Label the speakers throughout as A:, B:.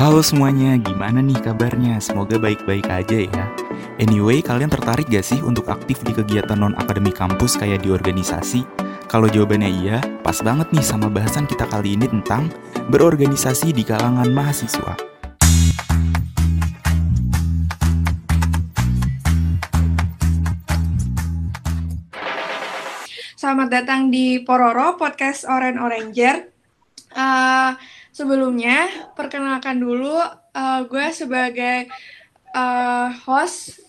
A: Halo semuanya, gimana nih kabarnya? Semoga baik-baik aja ya. Anyway, kalian tertarik gak sih untuk aktif di kegiatan non-akademik kampus kayak di organisasi? Kalau jawabannya iya, pas banget nih sama bahasan kita kali ini tentang berorganisasi di kalangan mahasiswa.
B: Selamat datang di Pororo Podcast Oren Oranger. Uh, sebelumnya, perkenalkan dulu uh, gue sebagai uh, host.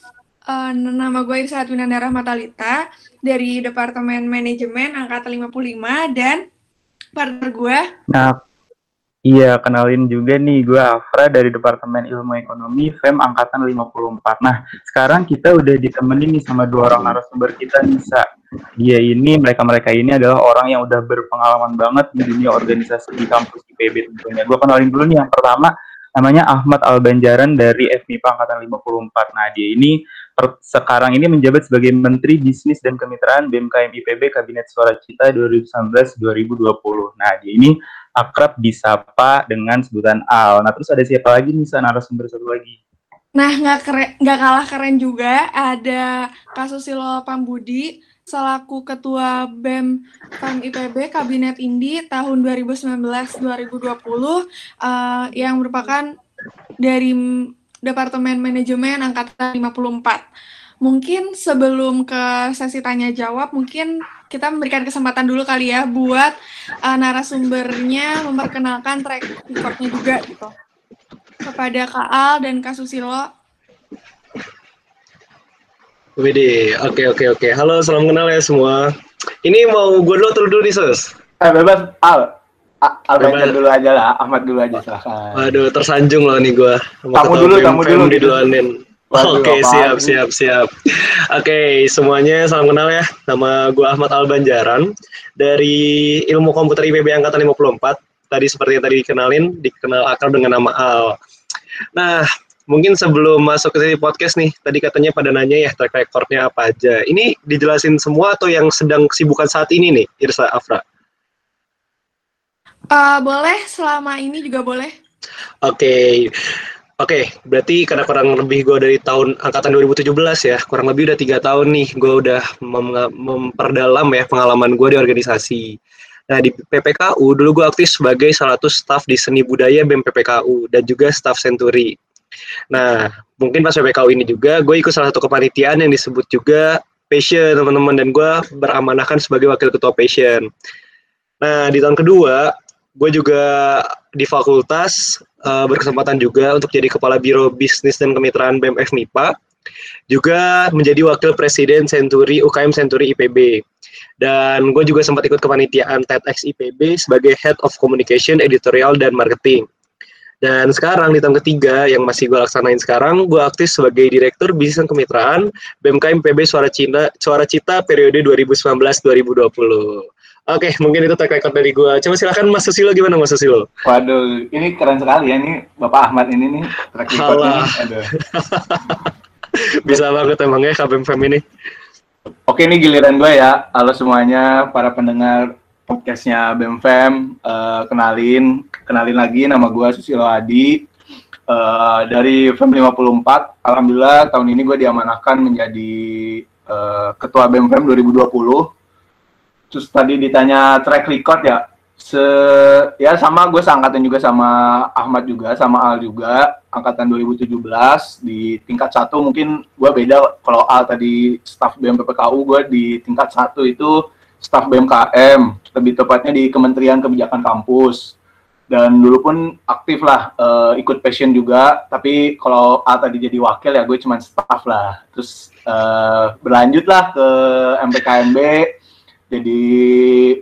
B: Uh, nama gue Irsa Winandara Matalita dari Departemen Manajemen Angkatan 55 dan partner gue.
C: Nah, Iya, kenalin juga nih, gue Afra dari Departemen Ilmu Ekonomi FEM Angkatan 54. Nah, sekarang kita udah ditemenin nih sama dua orang narasumber kita, Nisa. Dia ini, mereka-mereka ini adalah orang yang udah berpengalaman banget di dunia organisasi di kampus IPB tentunya. Gue kenalin dulu nih, yang pertama namanya Ahmad Albanjaran dari FMIPA Angkatan 54. Nah, dia ini sekarang ini menjabat sebagai Menteri Bisnis dan Kemitraan BMKM IPB Kabinet Suara Cita 2019-2020. Nah, dia ini akrab disapa dengan sebutan Al. Nah, terus ada siapa lagi nih, narasumber satu lagi?
B: Nah, nggak keren, nggak kalah keren juga ada Kasusilo Pambudi selaku Ketua BEM FEM IPB Kabinet Indi tahun 2019-2020 uh, yang merupakan dari Departemen Manajemen Angkatan 54 mungkin sebelum ke sesi tanya jawab, mungkin kita memberikan kesempatan dulu kali ya buat uh, narasumbernya memperkenalkan track recordnya juga gitu kepada Kak Al dan Kak Susilo.
D: Widi, oke oke oke. Halo, salam kenal ya semua. Ini mau gue dulu atau dulu nih, Sus?
C: Eh, bebas, Al. Al baca dulu aja lah, Ahmad dulu aja silahkan.
D: Waduh, tersanjung loh nih gue.
C: Kamu dulu, kamu dulu.
D: Diduluanin. Oke, okay, siap, siap, siap. Oke, okay, semuanya salam kenal ya. Nama gue Ahmad Albanjaran dari Ilmu Komputer IPB Angkatan 54. Tadi seperti yang tadi dikenalin, dikenal akrab dengan nama Al. Nah, mungkin sebelum masuk ke sini podcast nih, tadi katanya pada nanya ya track recordnya apa aja. Ini dijelasin semua atau yang sedang kesibukan saat ini nih, Irsa Afra?
B: Uh, boleh, selama ini juga boleh.
D: Oke, okay. Oke, okay, berarti karena kurang lebih gue dari tahun angkatan 2017 ya, kurang lebih udah tiga tahun nih gue udah mem memperdalam ya pengalaman gue di organisasi. Nah di PPKU dulu gue aktif sebagai salah satu staff di seni budaya BEM PPKU dan juga staff Century. Nah mungkin pas PPKU ini juga gue ikut salah satu kepanitiaan yang disebut juga Passion teman-teman dan gue beramanahkan sebagai wakil ketua Passion. Nah di tahun kedua gue juga di fakultas uh, berkesempatan juga untuk jadi kepala biro bisnis dan kemitraan BMF MIPA juga menjadi wakil presiden Century UKM Century IPB dan gue juga sempat ikut kepanitiaan TEDx IPB sebagai head of communication editorial dan marketing. Dan sekarang di tahun ketiga yang masih gue laksanain sekarang, gue aktif sebagai Direktur Bisnis dan Kemitraan BMKM PB Suara Cina, Suara Cita periode 2019-2020. Oke, mungkin itu track record dari gue. Coba silakan Mas Susilo gimana Mas Susilo?
C: Waduh, ini keren sekali ya ini Bapak Ahmad ini nih track recordnya.
D: Bisa banget emang ya KBM ini.
C: Oke, ini giliran gue ya. Halo semuanya, para pendengar podcastnya BMFM. Uh, kenalin, kenalin lagi nama gue Susilo Adi. Uh, dari FEM 54, Alhamdulillah tahun ini gue diamanahkan menjadi uh, Ketua BMFM 2020 terus tadi ditanya track record ya. Se ya sama gue seangkatan juga sama Ahmad juga sama Al juga angkatan 2017 di tingkat satu. Mungkin gue beda kalau Al tadi staff BMPPKU gue di tingkat satu itu staff BMKM lebih tepatnya di Kementerian Kebijakan Kampus. Dan dulu pun aktif lah uh, ikut passion juga. Tapi kalau Al tadi jadi wakil ya gue cuma staff lah. Terus uh, berlanjut lah ke MPKMB jadi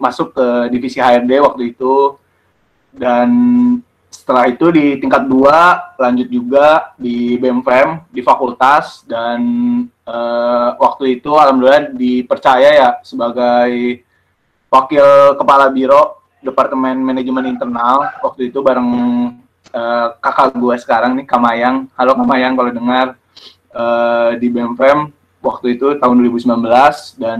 C: masuk ke divisi HRD waktu itu. Dan setelah itu di tingkat dua lanjut juga di BMFM di fakultas. Dan uh, waktu itu alhamdulillah dipercaya ya sebagai wakil kepala biro departemen manajemen internal. Waktu itu bareng uh, kakak gue sekarang nih Kamayang halo Kamayang kalau dengar uh, di BMFM waktu itu tahun 2019 dan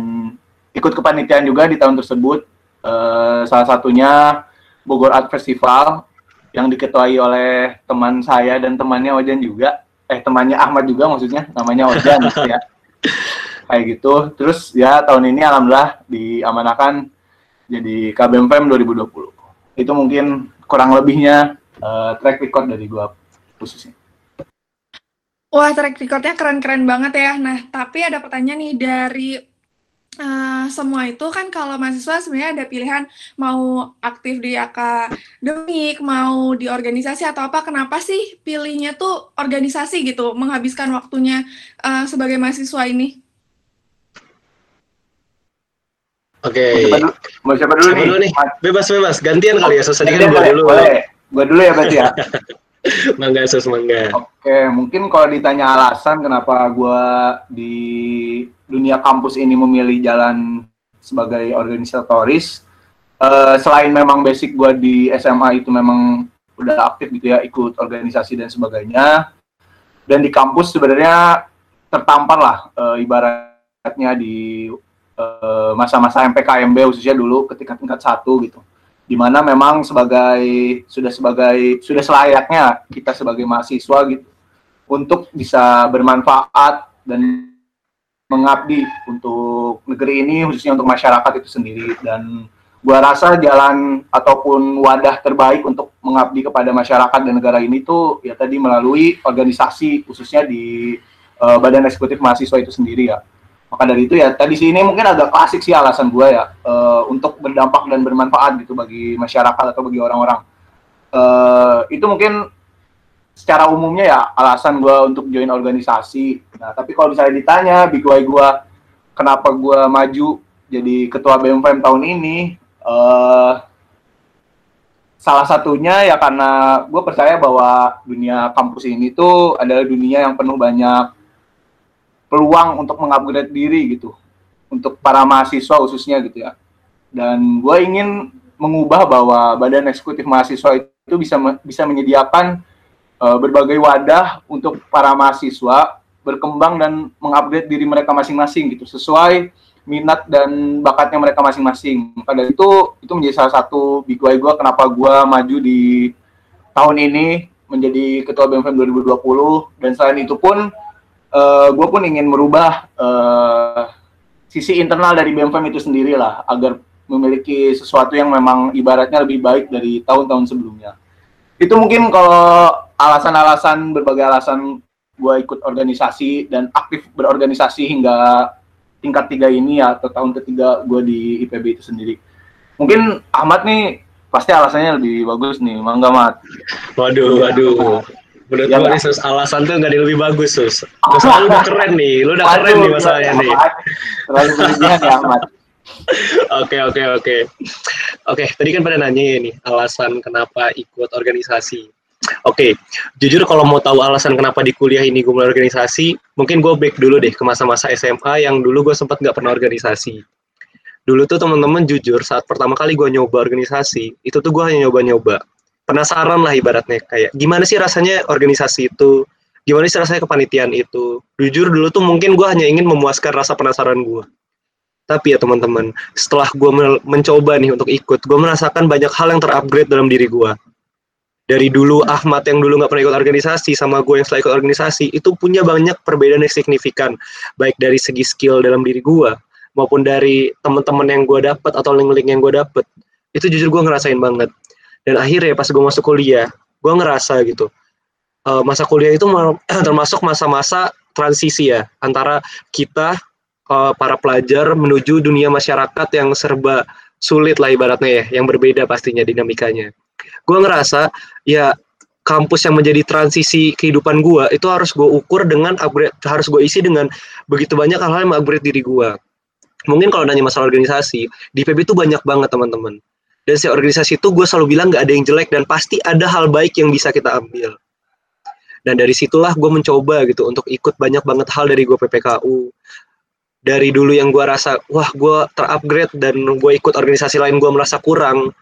C: ikut kepanitiaan juga di tahun tersebut. Uh, salah satunya Bogor Art Festival yang diketuai oleh teman saya dan temannya Ojan juga. Eh temannya Ahmad juga maksudnya namanya Ojan gitu ya. Kayak gitu. Terus ya tahun ini alhamdulillah diamanahkan jadi KBMPM 2020 itu mungkin kurang lebihnya uh, track record dari gua khususnya.
B: Wah, track recordnya keren-keren banget ya. Nah, tapi ada pertanyaan nih dari uh, semua itu kan kalau mahasiswa sebenarnya ada pilihan mau aktif di akademik, mau di organisasi atau apa. Kenapa sih pilihnya tuh organisasi gitu, menghabiskan waktunya uh, sebagai mahasiswa ini?
D: Oke. Okay.
C: Mau siapa dulu, siapa dulu nih?
D: Bebas bebas, gantian kali ya. Susah kan
C: gue dulu. Boleh. Gue dulu ya berarti ya.
D: mangga sus mangga.
C: Oke, mungkin kalau ditanya alasan kenapa gue di dunia kampus ini memilih jalan sebagai organisatoris, uh, selain memang basic gue di SMA itu memang udah aktif gitu ya, ikut organisasi dan sebagainya. Dan di kampus sebenarnya tertampar lah uh, ibaratnya di eh, masa-masa uh, MPKMB khususnya dulu ketika tingkat satu gitu di mana memang sebagai sudah sebagai sudah selayaknya kita sebagai mahasiswa gitu untuk bisa bermanfaat dan mengabdi untuk negeri ini khususnya untuk masyarakat itu sendiri. Dan gua rasa jalan ataupun wadah terbaik untuk mengabdi kepada masyarakat dan negara ini tuh ya tadi melalui organisasi khususnya di uh, Badan Eksekutif Mahasiswa itu sendiri ya maka dari itu ya tadi sini mungkin agak klasik sih alasan gue ya uh, untuk berdampak dan bermanfaat gitu bagi masyarakat atau bagi orang-orang. Uh, itu mungkin secara umumnya ya alasan gue untuk join organisasi. Nah tapi kalau misalnya ditanya big why gue kenapa gue maju jadi ketua BMPM tahun ini, uh, salah satunya ya karena gue percaya bahwa dunia kampus ini tuh adalah dunia yang penuh banyak peluang untuk mengupgrade diri gitu. Untuk para mahasiswa khususnya gitu ya. Dan gue ingin mengubah bahwa badan eksekutif mahasiswa itu bisa bisa menyediakan uh, berbagai wadah untuk para mahasiswa berkembang dan mengupgrade diri mereka masing-masing gitu. Sesuai minat dan bakatnya mereka masing-masing. Dari itu itu menjadi salah satu big why gue kenapa gue maju di tahun ini menjadi ketua BMFM 2020 dan selain itu pun uh, eh, gue pun ingin merubah uh, sisi internal dari BMFM itu sendiri lah agar memiliki sesuatu yang memang ibaratnya lebih baik dari tahun-tahun sebelumnya. Itu mungkin kalau alasan-alasan berbagai alasan gue ikut organisasi dan aktif berorganisasi hingga tingkat tiga ini ya, atau tahun ketiga gue di IPB itu sendiri. Mungkin Ahmad nih pasti alasannya lebih bagus nih, Mangga Mat.
D: Waduh, waduh. Menurut ya, gue nih, Sus, alasan tuh nggak ada lebih bagus, Sus. Terus lu udah keren nih, lu udah Aduh, keren nih masalahnya nih.
C: Terlalu berlebihan ya, Ahmad.
D: Oke, oke, oke. Oke, tadi kan pada nanya ya nih, alasan kenapa ikut organisasi. Oke, okay. jujur kalau mau tahu alasan kenapa di kuliah ini gue mulai organisasi, mungkin gue back dulu deh ke masa-masa SMA yang dulu gue sempat nggak pernah organisasi. Dulu tuh teman-teman jujur saat pertama kali gue nyoba organisasi, itu tuh gue hanya nyoba-nyoba penasaran lah ibaratnya. Kayak gimana sih rasanya organisasi itu? Gimana sih rasanya kepanitiaan itu? Jujur dulu tuh mungkin gue hanya ingin memuaskan rasa penasaran gue tapi ya teman-teman setelah gue mencoba nih untuk ikut gue merasakan banyak hal yang terupgrade dalam diri gue dari dulu Ahmad yang dulu nggak pernah ikut organisasi sama gue yang setelah ikut organisasi itu punya banyak perbedaan yang signifikan. Baik dari segi skill dalam diri gue maupun dari teman-teman yang gue dapet atau link-link yang gue dapet. Itu jujur gue ngerasain banget dan akhirnya pas gue masuk kuliah gue ngerasa gitu uh, masa kuliah itu termasuk masa-masa transisi ya antara kita uh, para pelajar menuju dunia masyarakat yang serba sulit lah ibaratnya ya yang berbeda pastinya dinamikanya. Gue ngerasa ya kampus yang menjadi transisi kehidupan gue itu harus gue ukur dengan upgrade harus gue isi dengan begitu banyak hal-hal yang upgrade diri gue mungkin kalau nanya masalah organisasi di PB itu banyak banget teman-teman dan si organisasi itu gue selalu bilang gak ada yang jelek dan pasti ada hal baik yang bisa kita ambil. Dan dari situlah gue mencoba gitu untuk ikut banyak banget hal dari gue PPKU dari dulu yang gue rasa wah gue terupgrade dan gue ikut organisasi lain gue merasa kurang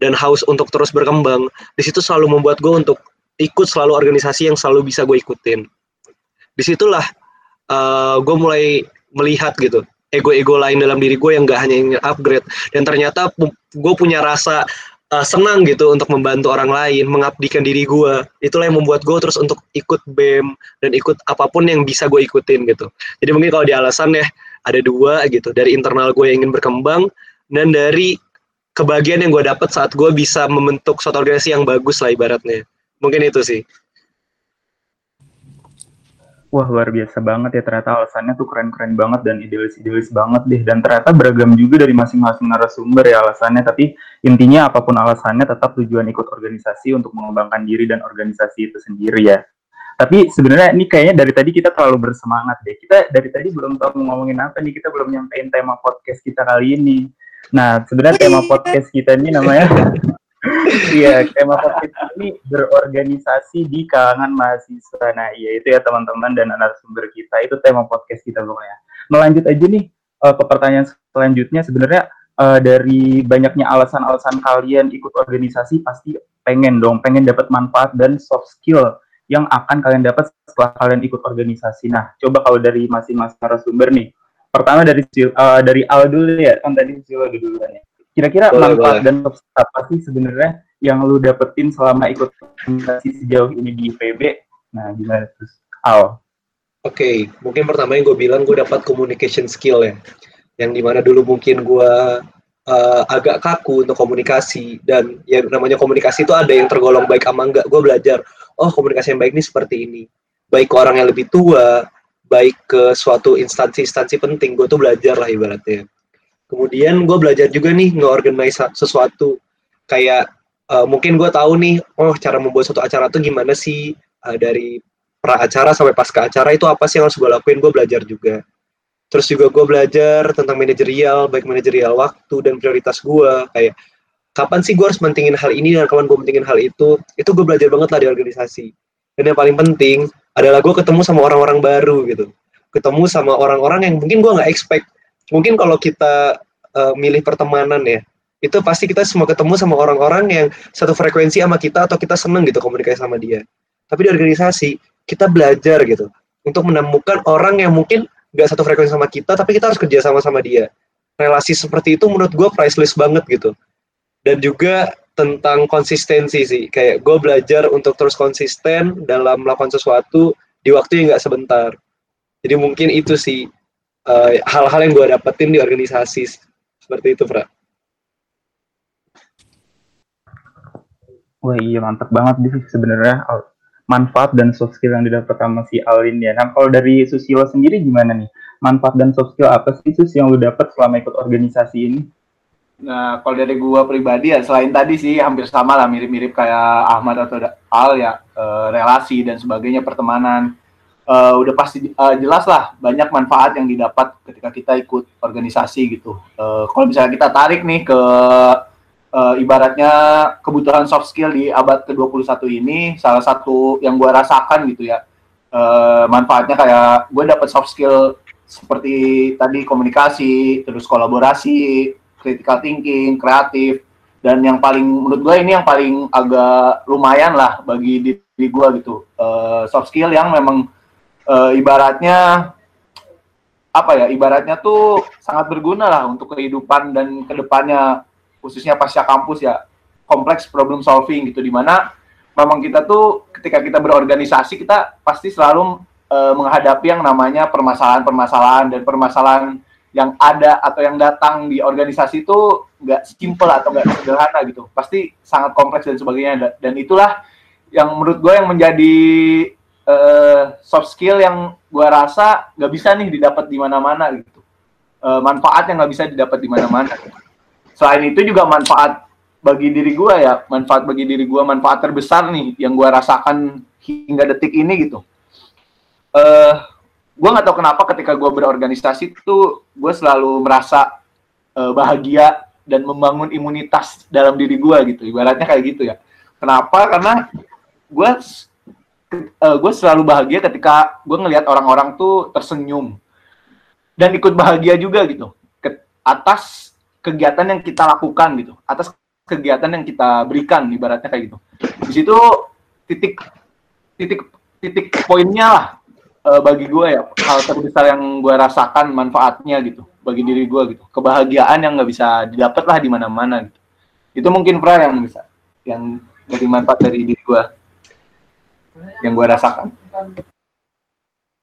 D: dan haus untuk terus berkembang di situ selalu membuat gue untuk ikut selalu organisasi yang selalu bisa gue ikutin. Di situlah uh, eh, gue mulai melihat gitu ego-ego lain dalam diri gue yang gak hanya ingin upgrade dan ternyata gue punya rasa uh, senang gitu untuk membantu orang lain, mengabdikan diri gue. Itulah yang membuat gue terus untuk ikut BEM dan ikut apa pun yang bisa gue ikutin gitu. Jadi mungkin kalau di alasan ya ada dua gitu, dari internal gue yang ingin berkembang dan dari kebahagiaan yang gue dapat saat gue bisa membentuk suatu organisasi yang bagus lah ibaratnya. Mungkin itu sih.
A: Wah luar biasa banget ya ternyata alasannya tuh keren-keren banget dan idealis-idealis banget deh dan ternyata beragam juga dari masing-masing narasumber ya alasannya tapi intinya apa pun alasannya tetap tujuan ikut organisasi untuk mengembangkan diri dan organisasi itu sendiri ya. Tapi sebenarnya ini kayaknya dari tadi kita terlalu bersemangat deh. Kita dari tadi belum tahu ngomongin apa nih, kita belum nyampein tema podcast kita kali ini. Nah, sebenarnya tema podcast kita ini namanya Iya, tema podcast ini berorganisasi di kalangan mahasiswa. Nah, iya itu ya teman-teman dan narasumber kita itu tema podcast kita pokoknya. Melanjut aja nih uh, ke pertanyaan selanjutnya. Sebenarnya uh, dari banyaknya alasan-alasan kalian ikut organisasi pasti pengen dong, pengen dapat manfaat dan soft skill yang akan kalian dapat setelah kalian ikut organisasi. Nah, coba kalau dari masing-masing narasumber nih. Pertama dari uh, dari Al dulu ya, kan tadi Silo dulu ya Kira-kira manfaat boleh. dan apa sih sebenarnya yang lu dapetin selama ikut organisasi sejauh ini di IPB? Nah, gimana terus? Al.
D: Oke, okay, mungkin pertama yang gue bilang gue dapat communication skill ya, yang di mana dulu mungkin gue uh, agak kaku untuk komunikasi dan yang namanya komunikasi itu ada yang tergolong baik sama enggak. Gue belajar, oh komunikasi yang baik ini seperti ini. Baik ke orang yang lebih tua, baik ke suatu instansi-instansi penting, gue tuh belajar lah ibaratnya. Kemudian gue belajar juga nih nge-organize sesuatu. Kayak uh, mungkin gue tahu nih, oh cara membuat suatu acara tuh gimana sih uh, dari pra acara sampai pasca acara itu apa sih yang harus gue lakuin? Gue belajar juga. Terus juga gue belajar tentang manajerial, baik manajerial waktu dan prioritas gue. Kayak kapan sih gue harus mentingin hal ini dan kapan gue mentingin hal itu. Itu gue belajar banget lah di organisasi. Dan yang paling penting adalah gue ketemu sama orang-orang baru gitu. Ketemu sama orang-orang yang mungkin gue nggak expect mungkin kalau kita uh, milih pertemanan ya itu pasti kita semua ketemu sama orang-orang yang satu frekuensi sama kita atau kita seneng gitu komunikasi sama dia. Tapi di organisasi kita belajar gitu untuk menemukan orang yang mungkin nggak satu frekuensi sama kita tapi kita harus kerja sama sama dia. Relasi seperti itu menurut gue priceless banget gitu. Dan juga tentang konsistensi sih kayak gue belajar untuk terus konsisten dalam melakukan sesuatu di waktu yang nggak sebentar. Jadi mungkin itu sih hal-hal uh, yang gue dapetin di organisasi seperti itu, Pra.
A: Wah iya mantap banget sih sebenarnya manfaat dan soft skill yang didapat sama si Alin ya. Nah kalau dari Susilo sendiri gimana nih? Manfaat dan soft skill apa sih Sus yang lu dapat selama ikut organisasi ini?
C: Nah kalau dari gua pribadi ya selain tadi sih hampir sama lah mirip-mirip kayak Ahmad atau Al ya eh, relasi dan sebagainya pertemanan uh, udah pasti uh, jelas lah banyak manfaat yang didapat ketika kita ikut organisasi gitu. Uh, kalau misalnya kita tarik nih ke uh, ibaratnya kebutuhan soft skill di abad ke-21 ini salah satu yang gue rasakan gitu ya. Uh, manfaatnya kayak gue dapat soft skill seperti tadi komunikasi, terus kolaborasi, critical thinking, kreatif, dan yang paling menurut gue ini yang paling agak lumayan lah bagi diri gue gitu. Uh, soft skill yang memang uh, ibaratnya apa ya ibaratnya tuh sangat berguna lah untuk kehidupan dan ke depannya khususnya pasca kampus ya kompleks problem solving gitu di mana memang kita tuh ketika kita berorganisasi kita pasti selalu uh, menghadapi yang namanya permasalahan-permasalahan dan permasalahan yang ada atau yang datang di organisasi itu nggak simple atau nggak sederhana gitu. Pasti sangat kompleks dan sebagainya dan itulah yang menurut gue yang menjadi uh, soft skill yang gue rasa nggak bisa nih didapat di mana-mana gitu. Uh, manfaat yang nggak bisa didapat di mana-mana. Selain itu juga manfaat bagi diri gue ya, manfaat bagi diri gue, manfaat terbesar nih yang gue rasakan hingga detik ini gitu. Uh, eh, gue nggak tahu kenapa ketika gue berorganisasi itu gue selalu merasa uh, bahagia dan membangun imunitas dalam diri gue gitu. Ibaratnya kayak gitu ya. Kenapa? Karena gue uh, eh, gue selalu bahagia ketika gue ngelihat orang-orang tuh tersenyum. Dan ikut bahagia juga gitu. Ke atas kegiatan yang kita lakukan gitu. Atas kegiatan yang kita berikan ibaratnya kayak gitu. Di situ titik titik titik poinnya lah uh, bagi gue ya. Hal terbesar yang gue rasakan manfaatnya gitu bagi diri gue gitu. Kebahagiaan yang nggak bisa didapat lah di mana-mana gitu. Itu mungkin Pra yang bisa, yang dari manfaat dari diri gue, yang gue rasakan.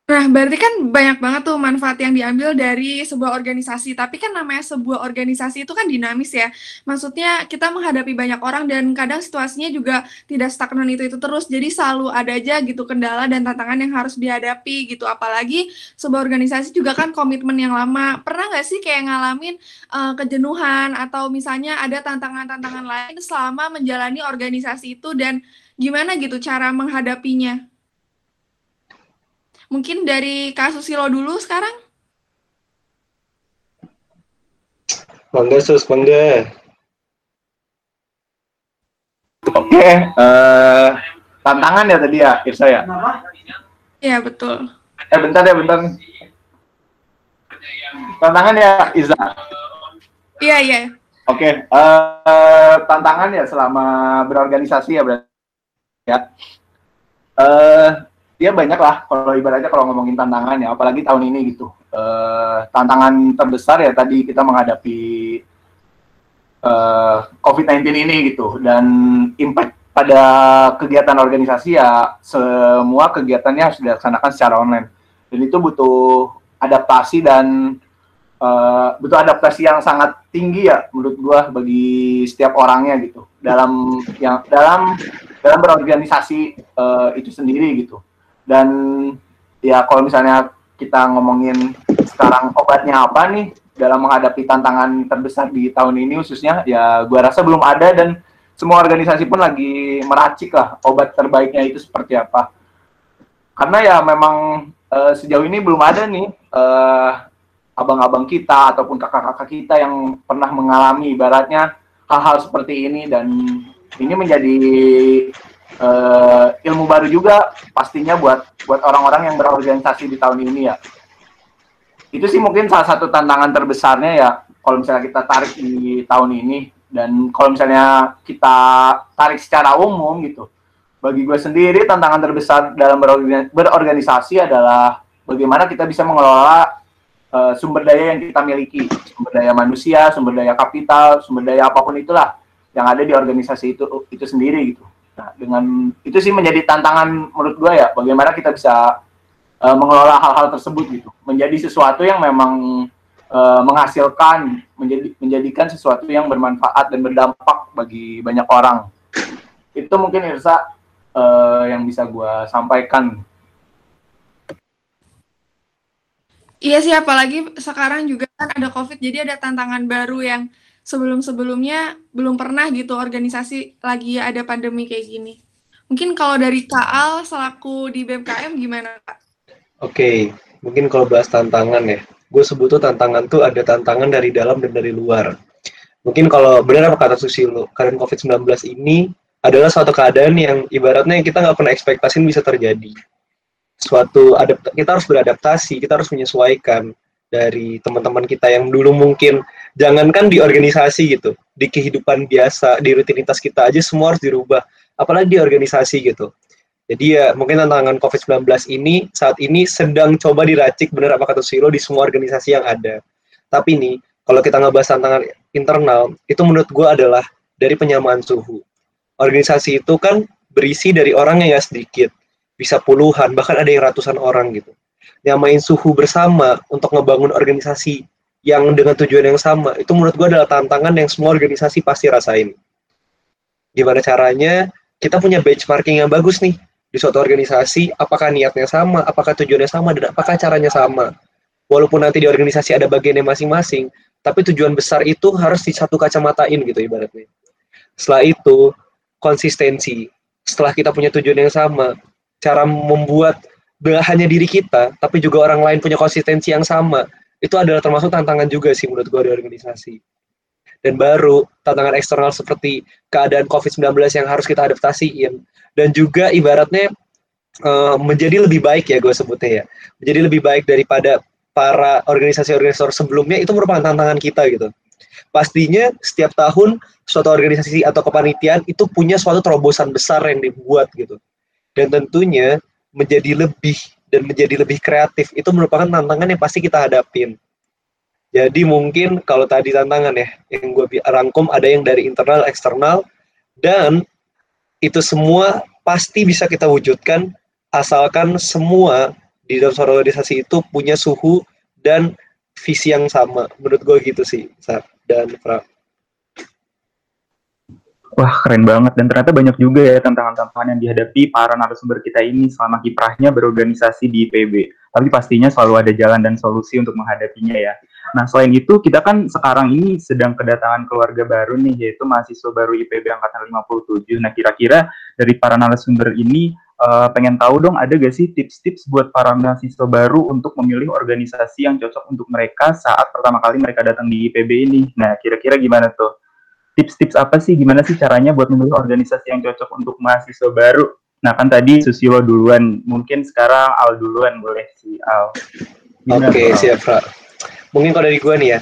B: Nah, berarti kan banyak banget tuh manfaat yang diambil dari sebuah organisasi. Tapi kan namanya sebuah organisasi itu kan dinamis ya. Maksudnya kita menghadapi banyak orang dan kadang situasinya juga tidak stagnan itu-itu terus. Jadi selalu ada aja gitu kendala dan tantangan yang harus dihadapi gitu. Apalagi sebuah organisasi juga kan komitmen yang lama. Pernah nggak sih kayak ngalamin uh, kejenuhan atau misalnya ada tantangan-tantangan lain selama menjalani organisasi itu dan gimana gitu cara menghadapinya? Mungkin dari kasus Silo dulu sekarang.
D: Mangga, Sus, mangga.
C: Oke, okay, uh, eh, tantangan ya tadi ya, Irsa ya?
B: Iya, betul.
C: Eh, bentar ya, bentar. Tantangan ya, Iza?
B: Iya, iya.
C: Oke, okay, uh, eh, tantangan ya selama berorganisasi ya berarti ya. Uh, ya banyak lah kalau ibaratnya kalau ngomongin tantangan ya apalagi tahun ini gitu. Uh, tantangan terbesar ya tadi kita menghadapi uh, eh, COVID-19 ini gitu. Dan impact pada kegiatan organisasi ya semua kegiatannya harus dilaksanakan secara online. Dan itu butuh adaptasi dan uh, butuh adaptasi yang sangat tinggi ya menurut gua bagi setiap orangnya gitu. Dalam yang dalam dalam berorganisasi uh, itu sendiri gitu. Dan ya kalau misalnya kita ngomongin sekarang obatnya apa nih dalam menghadapi tantangan terbesar di tahun ini khususnya ya gua rasa belum ada dan semua organisasi pun lagi meracik lah obat terbaiknya itu seperti apa. Karena ya memang uh, sejauh ini belum ada nih uh, abang-abang kita ataupun kakak-kakak kita yang pernah mengalami ibaratnya hal-hal seperti ini dan ini menjadi uh, ilmu baru juga pastinya buat buat orang-orang yang berorganisasi di tahun ini ya. Itu sih mungkin salah satu tantangan terbesarnya ya kalau misalnya kita tarik di tahun ini dan kalau misalnya kita tarik secara umum gitu. Bagi gue sendiri tantangan terbesar dalam berorganisasi adalah bagaimana kita bisa mengelola uh, sumber daya yang kita miliki, sumber daya manusia, sumber daya kapital, sumber daya apa pun itulah yang ada di organisasi itu itu sendiri gitu. Nah, dengan itu sih menjadi tantangan menurut gue ya, bagaimana kita bisa uh, mengelola hal-hal tersebut gitu, menjadi sesuatu yang memang uh, menghasilkan, menjadi menjadikan sesuatu yang bermanfaat dan berdampak bagi banyak orang. Itu mungkin Irsa uh, yang bisa gue sampaikan.
B: Iya sih, apalagi sekarang juga kan ada COVID, jadi ada tantangan baru yang sebelum-sebelumnya belum pernah gitu organisasi lagi ada pandemi kayak gini. Mungkin kalau dari Kak Al selaku di BMKM gimana Kak?
D: Oke, okay. mungkin kalau bahas tantangan ya, gue sebut tuh tantangan tuh ada tantangan dari dalam dan dari luar. Mungkin kalau benar apa kata Susilo, kalian COVID-19 ini adalah suatu keadaan yang ibaratnya kita nggak pernah ekspektasiin bisa terjadi. Suatu adapt kita harus beradaptasi, kita harus menyesuaikan dari teman-teman kita yang dulu mungkin jangankan di organisasi gitu, di kehidupan biasa, di rutinitas kita aja semua harus dirubah, apalagi di organisasi gitu. Jadi ya mungkin tantangan COVID-19 ini saat ini sedang coba diracik benar apa kata Silo di semua organisasi yang ada. Tapi nih, kalau kita ngebahas tantangan internal, itu menurut gue adalah dari penyamaan suhu. Organisasi itu kan berisi dari orang yang gak sedikit, bisa puluhan, bahkan ada yang ratusan orang gitu nyamain suhu bersama untuk ngebangun organisasi yang dengan tujuan yang sama. Itu menurut gue adalah tantangan yang semua organisasi pasti rasain. Gimana caranya? Kita punya benchmarking yang bagus nih. Di suatu organisasi apakah niatnya sama? Apakah tujuannya sama? Dan apakah caranya sama? Walaupun nanti di organisasi ada bagiannya masing-masing tapi tujuan besar itu harus di satu kacamatain gitu ibaratnya. Setelah itu konsistensi. Setelah kita punya tujuan yang sama cara membuat hanya diri kita, tapi juga orang lain punya konsistensi yang sama, itu adalah termasuk tantangan juga sih menurut gue di organisasi. Dan baru tantangan eksternal seperti keadaan COVID-19 yang harus kita adaptasiin, dan juga ibaratnya uh, menjadi lebih baik ya gue sebutnya ya, menjadi lebih baik daripada para organisasi-organisasi sebelumnya itu merupakan tantangan kita gitu. Pastinya setiap tahun suatu organisasi atau kepanitiaan itu punya suatu terobosan besar yang dibuat gitu. Dan tentunya menjadi lebih dan menjadi lebih kreatif itu merupakan tantangan yang pasti kita hadapin. Jadi mungkin kalau tadi tantangan ya, yang gue rangkum ada yang dari internal, eksternal, dan itu semua pasti bisa kita wujudkan asalkan semua di dalam suatu organisasi itu punya suhu dan visi yang sama. Menurut gue gitu sih, Sar dan Fra.
A: Wah, keren banget. Dan ternyata banyak juga ya tantangan-tantangan yang dihadapi para narasumber kita ini selama kiprahnya berorganisasi di IPB. Tapi pastinya selalu ada jalan dan solusi untuk menghadapinya ya. Nah, selain itu, kita kan sekarang ini sedang kedatangan keluarga baru nih, yaitu mahasiswa baru IPB Angkatan 57. Nah, kira-kira dari para narasumber ini, uh, pengen tahu dong, ada gak sih tips-tips buat para mahasiswa baru untuk memilih organisasi yang cocok untuk mereka saat pertama kali mereka datang di IPB ini? Nah, kira-kira gimana tuh? Tips-tips apa sih gimana sih caranya buat memilih organisasi yang cocok untuk mahasiswa baru? Nah kan tadi Susilo duluan, mungkin sekarang Al duluan boleh sih Al.
D: Oke okay, siap Fra. Mungkin kalau dari gue nih ya,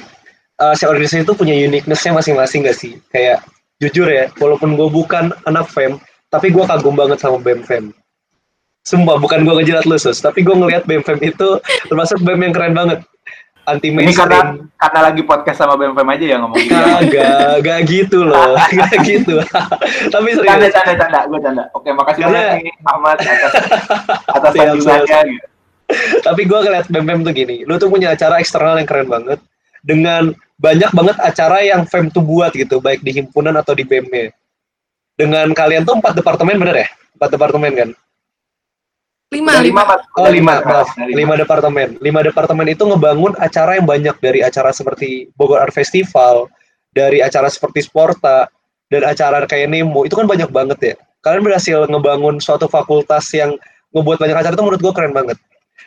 D: uh, si organisasi itu punya uniqueness-nya masing-masing gak sih? Kayak jujur ya, walaupun gue bukan anak FEM, tapi gue kagum banget sama BEM FEM. Sumpah, bukan gue ngejilat lu, Sus. Tapi gue ngelihat BEM FEM itu termasuk BEM yang keren banget anti mainstream.
C: Ini karena karena lagi podcast sama BMFM aja ya ngomong gitu.
D: Gak, gak gitu loh, gak gitu. Tapi serius.
C: Canda, canda, canda, gue canda. Oke, makasih karena... banyak nih Ahmad atas atas sanjungannya gitu.
D: Tapi gue ngeliat BMFM tuh gini, lu tuh punya acara eksternal yang keren banget dengan banyak banget acara yang FEM tuh buat gitu, baik di himpunan atau di -nya. Dengan kalian tuh empat departemen bener ya? Empat departemen kan?
B: Lima, lima.
D: Oh, lima, maaf. Lima departemen. Lima departemen itu ngebangun acara yang banyak dari acara seperti Bogor Art Festival, dari acara seperti Sporta, dan acara kayak Nemo. Itu kan banyak banget ya. Kalian berhasil ngebangun suatu fakultas yang ngebuat banyak acara itu menurut gue keren banget.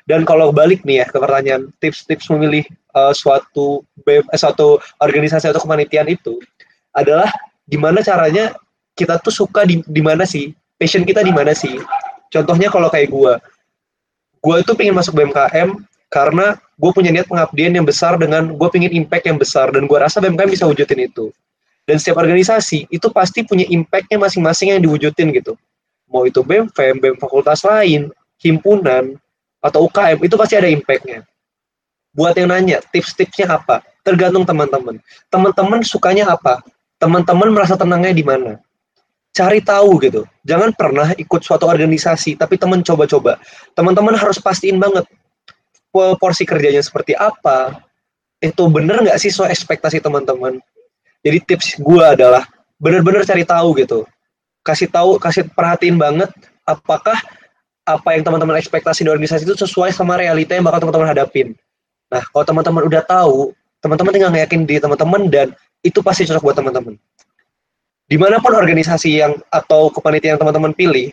D: Dan kalau balik nih ya ke pertanyaan tips-tips memilih uh, suatu eh, suatu organisasi atau kepanitiaan itu adalah gimana caranya kita tuh suka di, di mana sih, passion kita di mana sih, Contohnya kalau kayak gue, gue itu pengen masuk BMKM karena gue punya niat pengabdian yang besar dengan gue pengen impact yang besar dan gue rasa BMKM bisa wujudin itu. Dan setiap organisasi itu pasti punya impactnya masing-masing yang diwujudin gitu. Mau itu BMFM, BEM fakultas lain, himpunan, atau UKM, itu pasti ada impactnya. Buat yang nanya, tips-tipsnya apa? Tergantung teman-teman. Teman-teman sukanya apa? Teman-teman merasa tenangnya di mana? Cari tahu gitu. Jangan pernah ikut suatu organisasi, tapi teman coba-coba. Teman-teman harus pastiin banget porsi kerjanya seperti apa. Itu bener nggak sih soal ekspektasi teman-teman? Jadi tips gue adalah bener-bener cari tahu gitu. Kasih tahu, kasih perhatiin banget apakah apa yang teman-teman ekspektasi di organisasi itu sesuai sama realita yang bakal teman-teman hadapin. Nah, kalau teman-teman udah tahu, teman-teman tinggal ngeyakin di teman-teman dan itu pasti cocok buat teman-teman di mana pun organisasi yang atau kepanitiaan yang teman-teman pilih,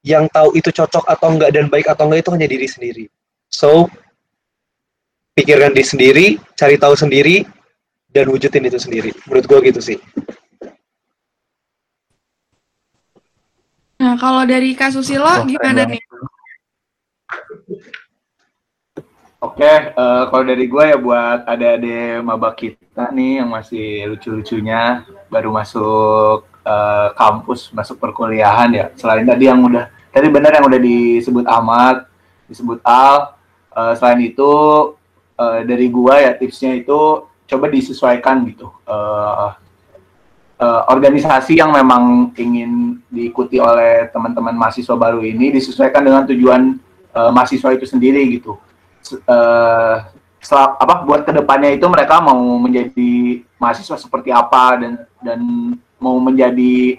D: yang tahu itu cocok atau enggak dan baik atau enggak itu hanya diri sendiri. So, pikirkan diri sendiri, cari tahu sendiri, dan wujudin itu sendiri. Menurut gue gitu sih.
B: Nah, kalau dari kasus Silo, gimana nih?
C: Oke, uh, kalau dari gue ya buat ada-ada maba kita nih yang masih lucu-lucunya baru masuk uh, kampus, masuk perkuliahan ya. Selain tadi yang udah, tadi benar yang udah disebut Ahmad, disebut Al. Uh, selain itu uh, dari gue ya tipsnya itu coba disesuaikan gitu. Uh, uh, organisasi yang memang ingin diikuti oleh teman-teman mahasiswa baru ini disesuaikan dengan tujuan uh, mahasiswa itu sendiri gitu uh, apa buat ke depannya itu mereka mau menjadi mahasiswa seperti apa dan dan mau menjadi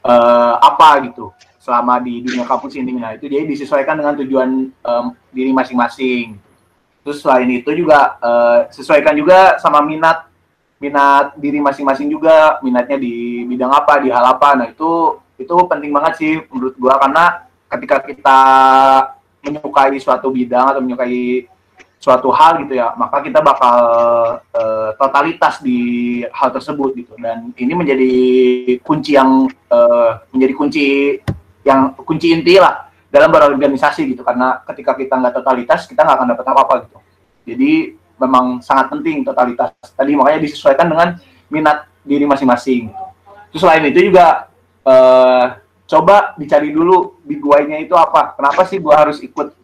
C: uh, apa gitu selama di dunia kampus ini. Nah itu jadi disesuaikan dengan tujuan um, diri masing-masing. Terus selain itu juga uh, sesuaikan juga sama minat minat diri masing-masing juga minatnya di bidang apa di hal apa. Nah itu itu penting banget sih menurut gua karena ketika kita menyukai suatu bidang atau menyukai suatu hal gitu ya, maka kita bakal uh, totalitas di hal tersebut gitu. Dan ini menjadi kunci yang uh, menjadi kunci yang kunci inti lah dalam berorganisasi gitu. Karena ketika kita nggak totalitas, kita nggak akan dapat apa-apa gitu. Jadi memang sangat penting totalitas. Tadi makanya disesuaikan dengan minat diri masing-masing. Terus selain itu juga uh, coba dicari dulu big why-nya itu apa. Kenapa sih gue harus ikut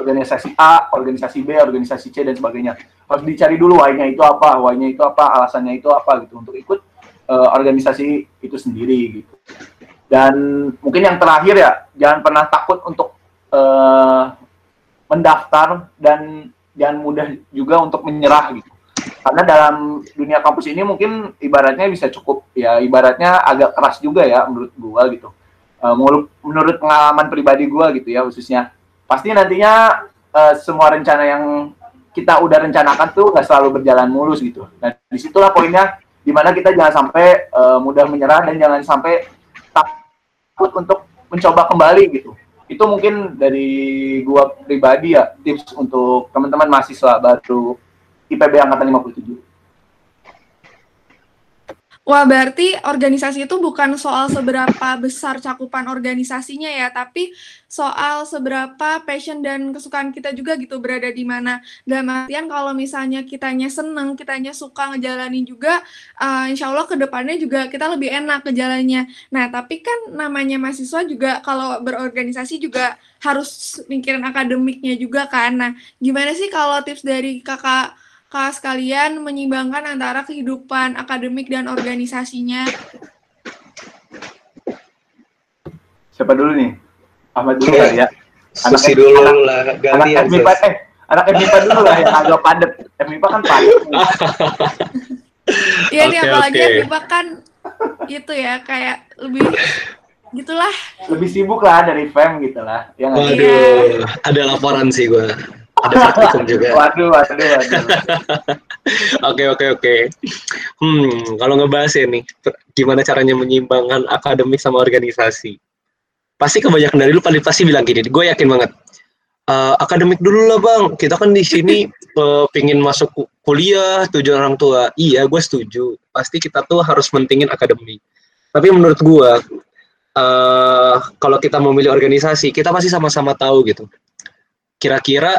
C: organisasi A, organisasi B, organisasi C dan sebagainya. Harus dicari dulu why-nya itu apa, why-nya itu apa, alasannya itu apa gitu untuk ikut uh, organisasi itu sendiri gitu. Dan mungkin yang terakhir ya, jangan pernah takut untuk uh, mendaftar dan jangan mudah juga untuk menyerah gitu. Karena dalam dunia kampus ini mungkin ibaratnya bisa cukup ya ibaratnya agak keras juga ya menurut gua gitu. Uh, menurut pengalaman pribadi gua gitu ya khususnya. Pasti nantinya uh, semua rencana yang kita udah rencanakan tuh nggak selalu berjalan mulus gitu. Nah di situlah poinnya di mana kita jangan sampai uh, mudah menyerah dan jangan sampai takut untuk mencoba kembali gitu itu mungkin dari gua pribadi ya tips untuk teman-teman mahasiswa baru IPB angkatan 57.
B: Wah, berarti organisasi itu bukan soal seberapa besar cakupan organisasinya ya, tapi soal seberapa passion dan kesukaan kita juga gitu berada di mana. Dalam artian kalau misalnya kitanya seneng, kitanya suka ngejalanin juga, uh, insya Allah ke depannya juga kita lebih enak ngejalannya. Nah, tapi kan namanya mahasiswa juga kalau berorganisasi juga harus mikirin akademiknya juga kan. Nah, gimana sih kalau tips dari kakak Kak sekalian menyimbangkan antara kehidupan akademik dan organisasinya.
C: Siapa dulu nih? Ahmad dulu kali ya.
D: Anak Susi dulu anak, lah,
C: gantian. Anak MIPA, eh, anak MIPA dulu lah yang agak padat. MIPA kan padat.
B: Iya nih, apalagi okay. MIPA kan itu ya, kayak lebih gitulah.
C: Lebih sibuk lah dari FEM gitu lah.
D: Ya, Waduh, ya. ada laporan sih gue ada praktikum juga.
C: Waduh, waduh, waduh.
D: Oke, oke, oke. Hmm, kalau ngebahas ya nih, gimana caranya menyimbangkan akademik sama organisasi? Pasti kebanyakan dari lu paling pasti bilang gini, gue yakin banget. Uh, akademik dulu lah bang, kita kan di sini uh, pingin masuk kuliah, tujuan orang tua. Iya, gue setuju. Pasti kita tuh harus mentingin akademik. Tapi menurut gue, uh, kalau kita memilih organisasi, kita pasti sama-sama tahu gitu. Kira-kira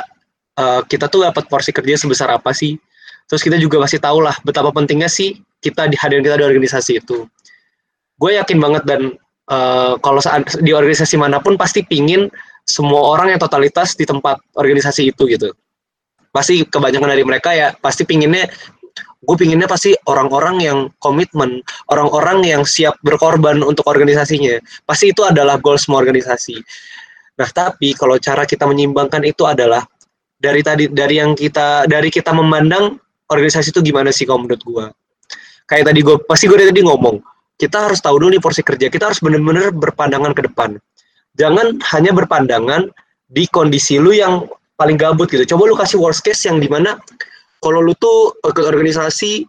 D: uh, kita tuh dapat porsi kerja sebesar apa sih terus kita juga masih tahu lah betapa pentingnya sih kita di hadirin kita di organisasi itu gue yakin banget dan uh, kalau di organisasi mana pun pasti pingin semua orang yang totalitas di tempat organisasi itu gitu pasti kebanyakan dari mereka ya pasti pinginnya gue pinginnya pasti orang-orang yang komitmen, orang-orang yang siap berkorban untuk organisasinya. Pasti itu adalah goal semua organisasi. Nah, tapi kalau cara kita menyimbangkan itu adalah dari tadi dari yang kita dari kita memandang organisasi itu gimana sih kalau menurut gua? Kayak tadi gue pasti gue tadi ngomong kita harus tahu dulu nih porsi kerja kita harus benar-benar berpandangan ke depan. Jangan hanya berpandangan di kondisi lu yang paling gabut gitu. Coba lu kasih worst case yang di mana kalau lu tuh eh, ke organisasi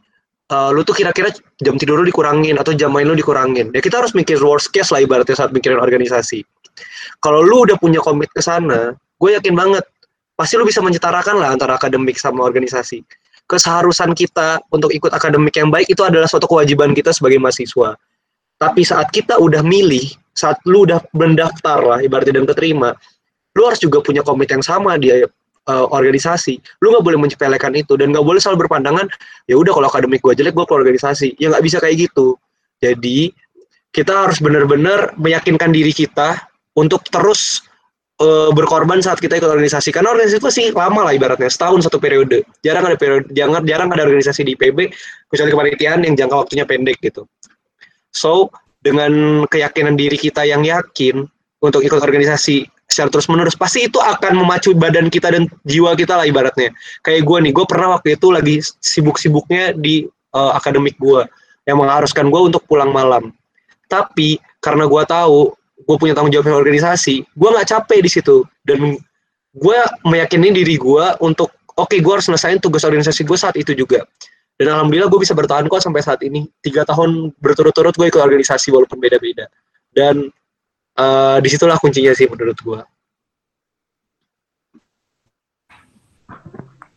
D: uh, lu tuh kira-kira jam tidur lu dikurangin atau jam main lu dikurangin. Ya kita harus mikir worst case lah ibaratnya saat mikirin organisasi. Kalau lu udah punya komit ke sana gue yakin banget pasti lu bisa menyetarakan lah antara akademik sama organisasi. Keseharusan kita untuk ikut akademik yang baik itu adalah suatu kewajiban kita sebagai mahasiswa. Tapi saat kita udah milih, saat lu udah mendaftar lah, ibaratnya dan keterima, lu harus juga punya komit yang sama di uh, organisasi. Lu nggak boleh menyepelekan itu dan nggak boleh selalu berpandangan, ya udah kalau akademik gue jelek, gue ke organisasi. Ya nggak bisa kayak gitu. Jadi kita harus benar-benar meyakinkan diri kita untuk terus uh, berkorban saat kita ikut organisasi. Karena organisasi itu sih lama lah ibaratnya setahun satu periode. Jarang ada periode jarang jarang ada organisasi di PB kecuali kepanitiaan yang jangka waktunya pendek gitu. So dengan keyakinan diri kita yang yakin untuk ikut organisasi secara terus menerus pasti itu akan memacu badan kita dan jiwa kita lah ibaratnya. Kayak gue nih gue pernah waktu itu lagi sibuk-sibuknya di uh, akademik gue yang mengharuskan gue untuk pulang malam. Tapi karena gue tahu gue punya tanggung jawab organisasi gue nggak capek di situ. Dan gue meyakini diri gue untuk oke okay, gue harus selesaiin tugas organisasi gue saat itu juga. Dan alhamdulillah gue bisa bertahan kok sampai saat ini. Tiga tahun berturut-turut gue ikut organisasi walaupun beda-beda. Dan uh, di situlah kuncinya sih menurut gue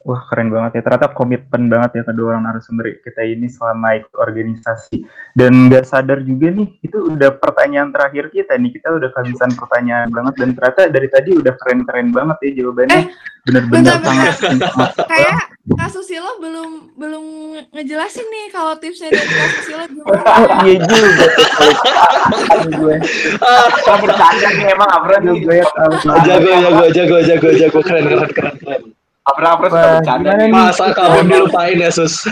A: Wah keren banget ya, ternyata komitmen banget ya kedua orang narasumber kita ini selama ikut organisasi. Dan nggak sadar juga nih, itu udah pertanyaan terakhir kita nih, kita udah kehabisan pertanyaan banget. Dan ternyata dari tadi udah keren-keren banget ya jawabannya. Eh, Bener-bener sangat,
B: sangat, Kayak Kak Susilo belum belum ngejelasin nih kalau tipsnya dari Kak Susilo gimana.
E: Iya juga. Gue,
C: Kan bercanda nih emang
E: harus
D: Jago, jago, jago, jago, jago, keren, keren, keren, keren.
C: Afra suka bercanda?
D: Masa kamu dilupain ya, Sus?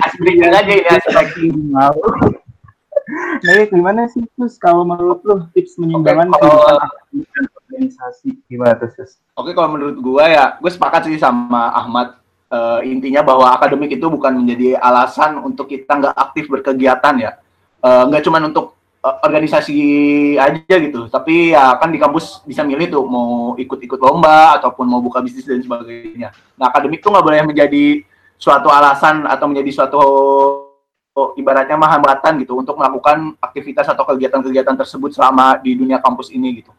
C: Asli aja ini aspek.
E: mau. Nah, gimana sih terus kalau menurut lu tips menyeimbangkan
C: Oke, kalau-
E: dan organisasi gimana tuh sus?
C: Oke, kalau menurut gua ya, gue sepakat sih sama Ahmad. Eh, intinya bahwa akademik itu bukan menjadi alasan untuk kita nggak aktif berkegiatan ya. Eh, nggak cuma untuk organisasi aja gitu, tapi ya kan di kampus bisa milih tuh mau ikut-ikut lomba ataupun mau buka bisnis dan sebagainya. Nah, akademik tuh nggak boleh menjadi suatu alasan atau menjadi suatu oh, ibaratnya mah hambatan gitu untuk melakukan aktivitas atau kegiatan-kegiatan tersebut selama di dunia kampus ini gitu.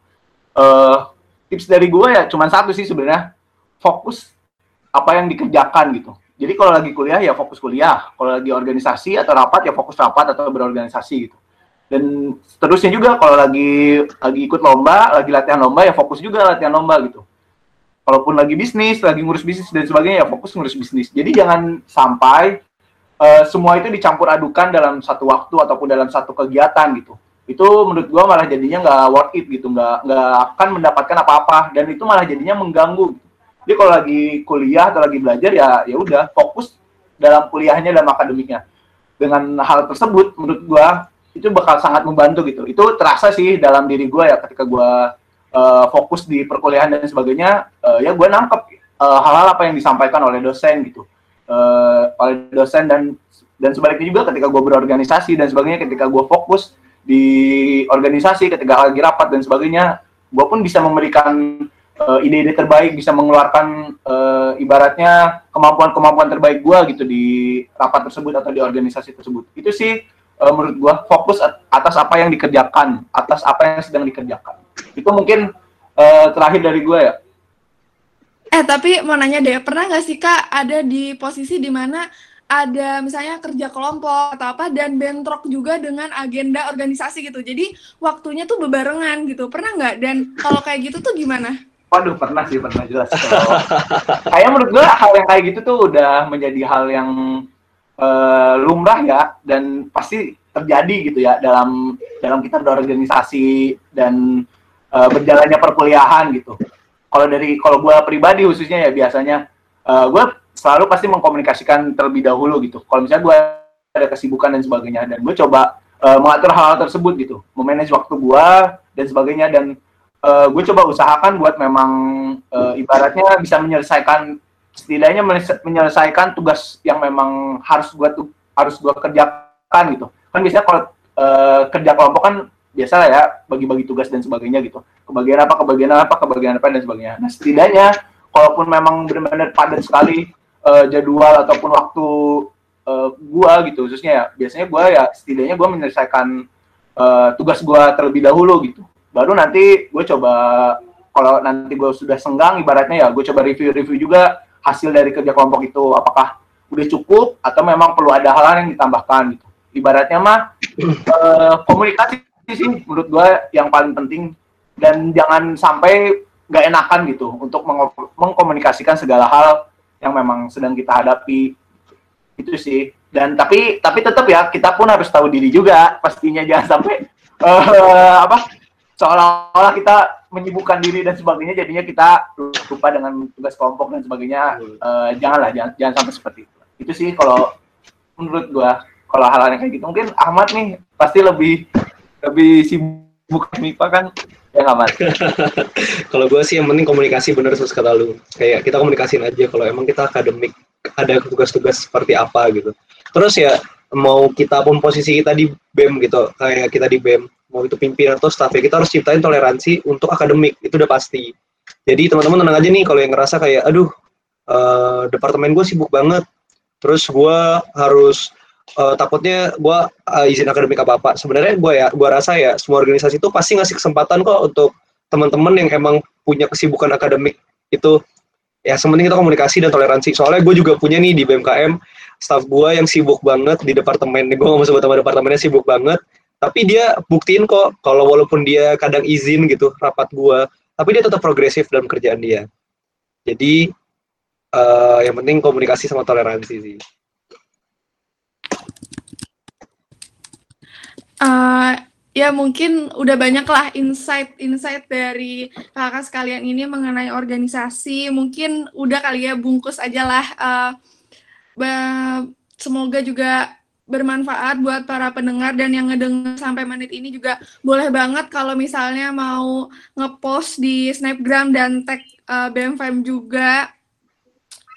C: Eh tips dari gue ya cuma satu sih sebenarnya fokus apa yang dikerjakan gitu. Jadi kalau lagi kuliah ya fokus kuliah, kalau lagi organisasi atau rapat ya fokus rapat atau berorganisasi gitu. Dan seterusnya juga kalau lagi lagi ikut lomba, lagi latihan lomba ya fokus juga latihan lomba gitu. Kalaupun lagi bisnis, lagi ngurus bisnis dan sebagainya ya fokus ngurus bisnis. Jadi jangan sampai eh, semua itu dicampur adukan dalam satu waktu ataupun dalam satu kegiatan gitu. Itu menurut gua malah jadinya nggak worth it gitu. Nggak nggak akan mendapatkan apa-apa. Dan itu malah jadinya mengganggu jadi kalau lagi kuliah atau lagi belajar ya ya udah fokus dalam kuliahnya dalam akademiknya. Dengan hal tersebut menurut gua itu bakal sangat membantu gitu. Itu terasa sih dalam diri gua ya ketika gua eh, fokus di perkuliahan dan sebagainya eh, ya gua nangkep eh, hal-hal apa yang disampaikan oleh dosen gitu. Eh, oleh dosen dan dan sebaliknya juga ketika gue berorganisasi dan sebagainya ketika gue fokus di organisasi ketika lagi rapat dan sebagainya gue pun bisa memberikan eh, ide-ide terbaik bisa mengeluarkan eh, ibaratnya kemampuan-kemampuan terbaik gue gitu di rapat tersebut atau di organisasi tersebut. Itu sih eh, menurut gue fokus at- atas apa yang dikerjakan atas apa yang sedang dikerjakan itu mungkin eh, terakhir dari gue ya
B: Eh tapi mau nanya deh, pernah nggak sih Kak ada di posisi di mana ada misalnya kerja kelompok atau apa dan bentrok juga dengan agenda organisasi gitu. Jadi waktunya tuh bebarengan gitu. Pernah nggak? Dan kalau kayak gitu tuh gimana?
C: Waduh, pernah sih, pernah jelas. Kayak menurut gue hal yang kayak gitu tuh udah menjadi hal yang eh, lumrah ya dan pasti terjadi gitu ya dalam dalam kita berorganisasi dan eh, berjalannya perkuliahan gitu. Kalau dari kalau gue pribadi khususnya ya biasanya eh, gue selalu pasti mengkomunikasikan terlebih dahulu gitu. Kalau misalnya gue ada kesibukan dan sebagainya dan gue coba eh, mengatur hal-hal tersebut gitu, memanage waktu gue dan sebagainya dan gue coba usahakan buat memang eh, ibaratnya bisa menyelesaikan setidaknya menyelesa- menyelesaikan tugas yang memang harus gue tuh harus gue kerjakan gitu. Kan biasanya kalau eh, kerja kelompok kan biasa lah ya bagi-bagi tugas dan sebagainya gitu. Kebagian apa kebagian apa kebagian apa dan sebagainya. Nah setidaknya kalaupun memang benar-benar padat sekali eh, jadwal ataupun waktu eh, gua gitu khususnya ya biasanya gua ya setidaknya gua menyelesaikan eh, tugas gua terlebih dahulu gitu. Baru nanti gue coba kalau nanti gue sudah senggang ibaratnya ya gue coba review-review juga hasil dari kerja kelompok itu apakah udah cukup atau memang perlu ada hal yang ditambahkan gitu. Ibaratnya mah eh, komunikasi sih menurut gue yang paling penting. Dan jangan sampai nggak enakan gitu untuk mengo- mengkomunikasikan segala hal yang memang sedang kita hadapi. Itu sih. Dan tapi tapi tetap ya kita pun harus tahu diri juga pastinya. Jangan sampai eh, apa seolah-olah kita menyibukkan diri dan sebagainya jadinya kita lupa dengan tugas kelompok dan sebagainya. Eh, janganlah jangan jangan sampai seperti itu. Itu sih kalau menurut gua kalau hal-hal yang kayak gitu. Mungkin Ahmad nih pasti lebih lebih sibuk MIPA kan? Ya nggak Ahmad?
D: Kalau gue sih yang penting komunikasi bener sus kata lu. Kayak kita komunikasiin aja kalau emang kita akademik ada tugas-tugas seperti apa gitu. Terus ya mau kita pun posisi kita di BEM gitu, kayak kita di BEM, mau itu pimpinan atau staff ya kita harus ciptain toleransi untuk akademik, itu udah pasti. Jadi teman-teman tenang aja nih kalau yang ngerasa kayak aduh eh, departemen gue sibuk banget, terus gue harus eh, takutnya gue izin akademik apa apa. Sebenarnya gue ya, gue rasa ya semua organisasi itu pasti ngasih kesempatan kok untuk teman-teman yang emang punya kesibukan akademik itu ya sementing kita komunikasi dan toleransi soalnya gue juga punya nih di BMKM staff gue yang sibuk banget di departemen gue nggak mau sebut nama departemennya sibuk banget tapi dia buktiin kok kalau walaupun dia kadang izin gitu rapat gue tapi dia tetap progresif dalam kerjaan dia jadi eh, yang penting komunikasi sama toleransi sih.
B: Eh, ya mungkin udah banyak lah insight-insight dari kakak sekalian ini mengenai organisasi. Mungkin udah kali ya bungkus aja lah. Ba- semoga juga bermanfaat buat para pendengar dan yang ngedenger sampai menit ini juga boleh banget kalau misalnya mau ngepost di Snapgram dan tag eh, BMFM juga.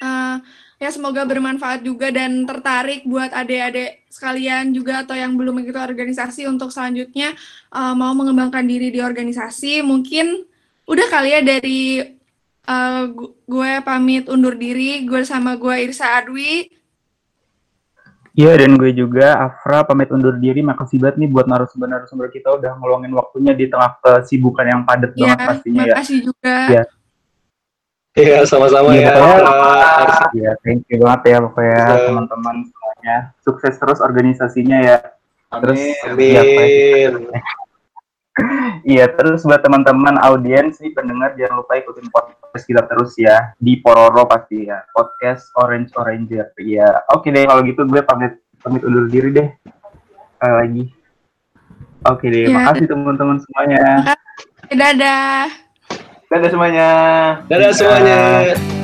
B: Eh, ya semoga bermanfaat juga dan tertarik buat adik-adik sekalian juga atau yang belum mengikuti organisasi untuk selanjutnya eh, mau mengembangkan diri di organisasi mungkin udah kali ya dari gu- gue pamit undur diri gue sama gue Irsa Adwi
A: Iya, dan gue juga, Afra, pamit undur diri. Makasih banget nih buat narasumber-narasumber kita udah ngeluangin waktunya di tengah kesibukan yang padat
B: ya
A: banget pastinya ya.
B: makasih juga
A: Iya.
D: Iya, sama-sama
A: Iya,
D: ya.
A: pokoknya-
D: Ars.
A: Iya, thank you banget ya pokoknya
D: Iya.
A: teman-teman semuanya. Sukses terus organisasinya ya. Terus
C: Amin.
A: Iya.
D: Amin.
A: Iya, terus buat teman-teman audiens nih pendengar jangan lupa ikutin podcast kita terus ya di Pororo pasti ya. Podcast Orange Oranger. Iya. Oke deh kalau gitu gue pamit pamit undur diri deh. Sekali lagi. Oke deh,
B: Iya.
A: makasih teman-teman semuanya.
B: dadah
C: Dadah semuanya.
D: Dadah semuanya.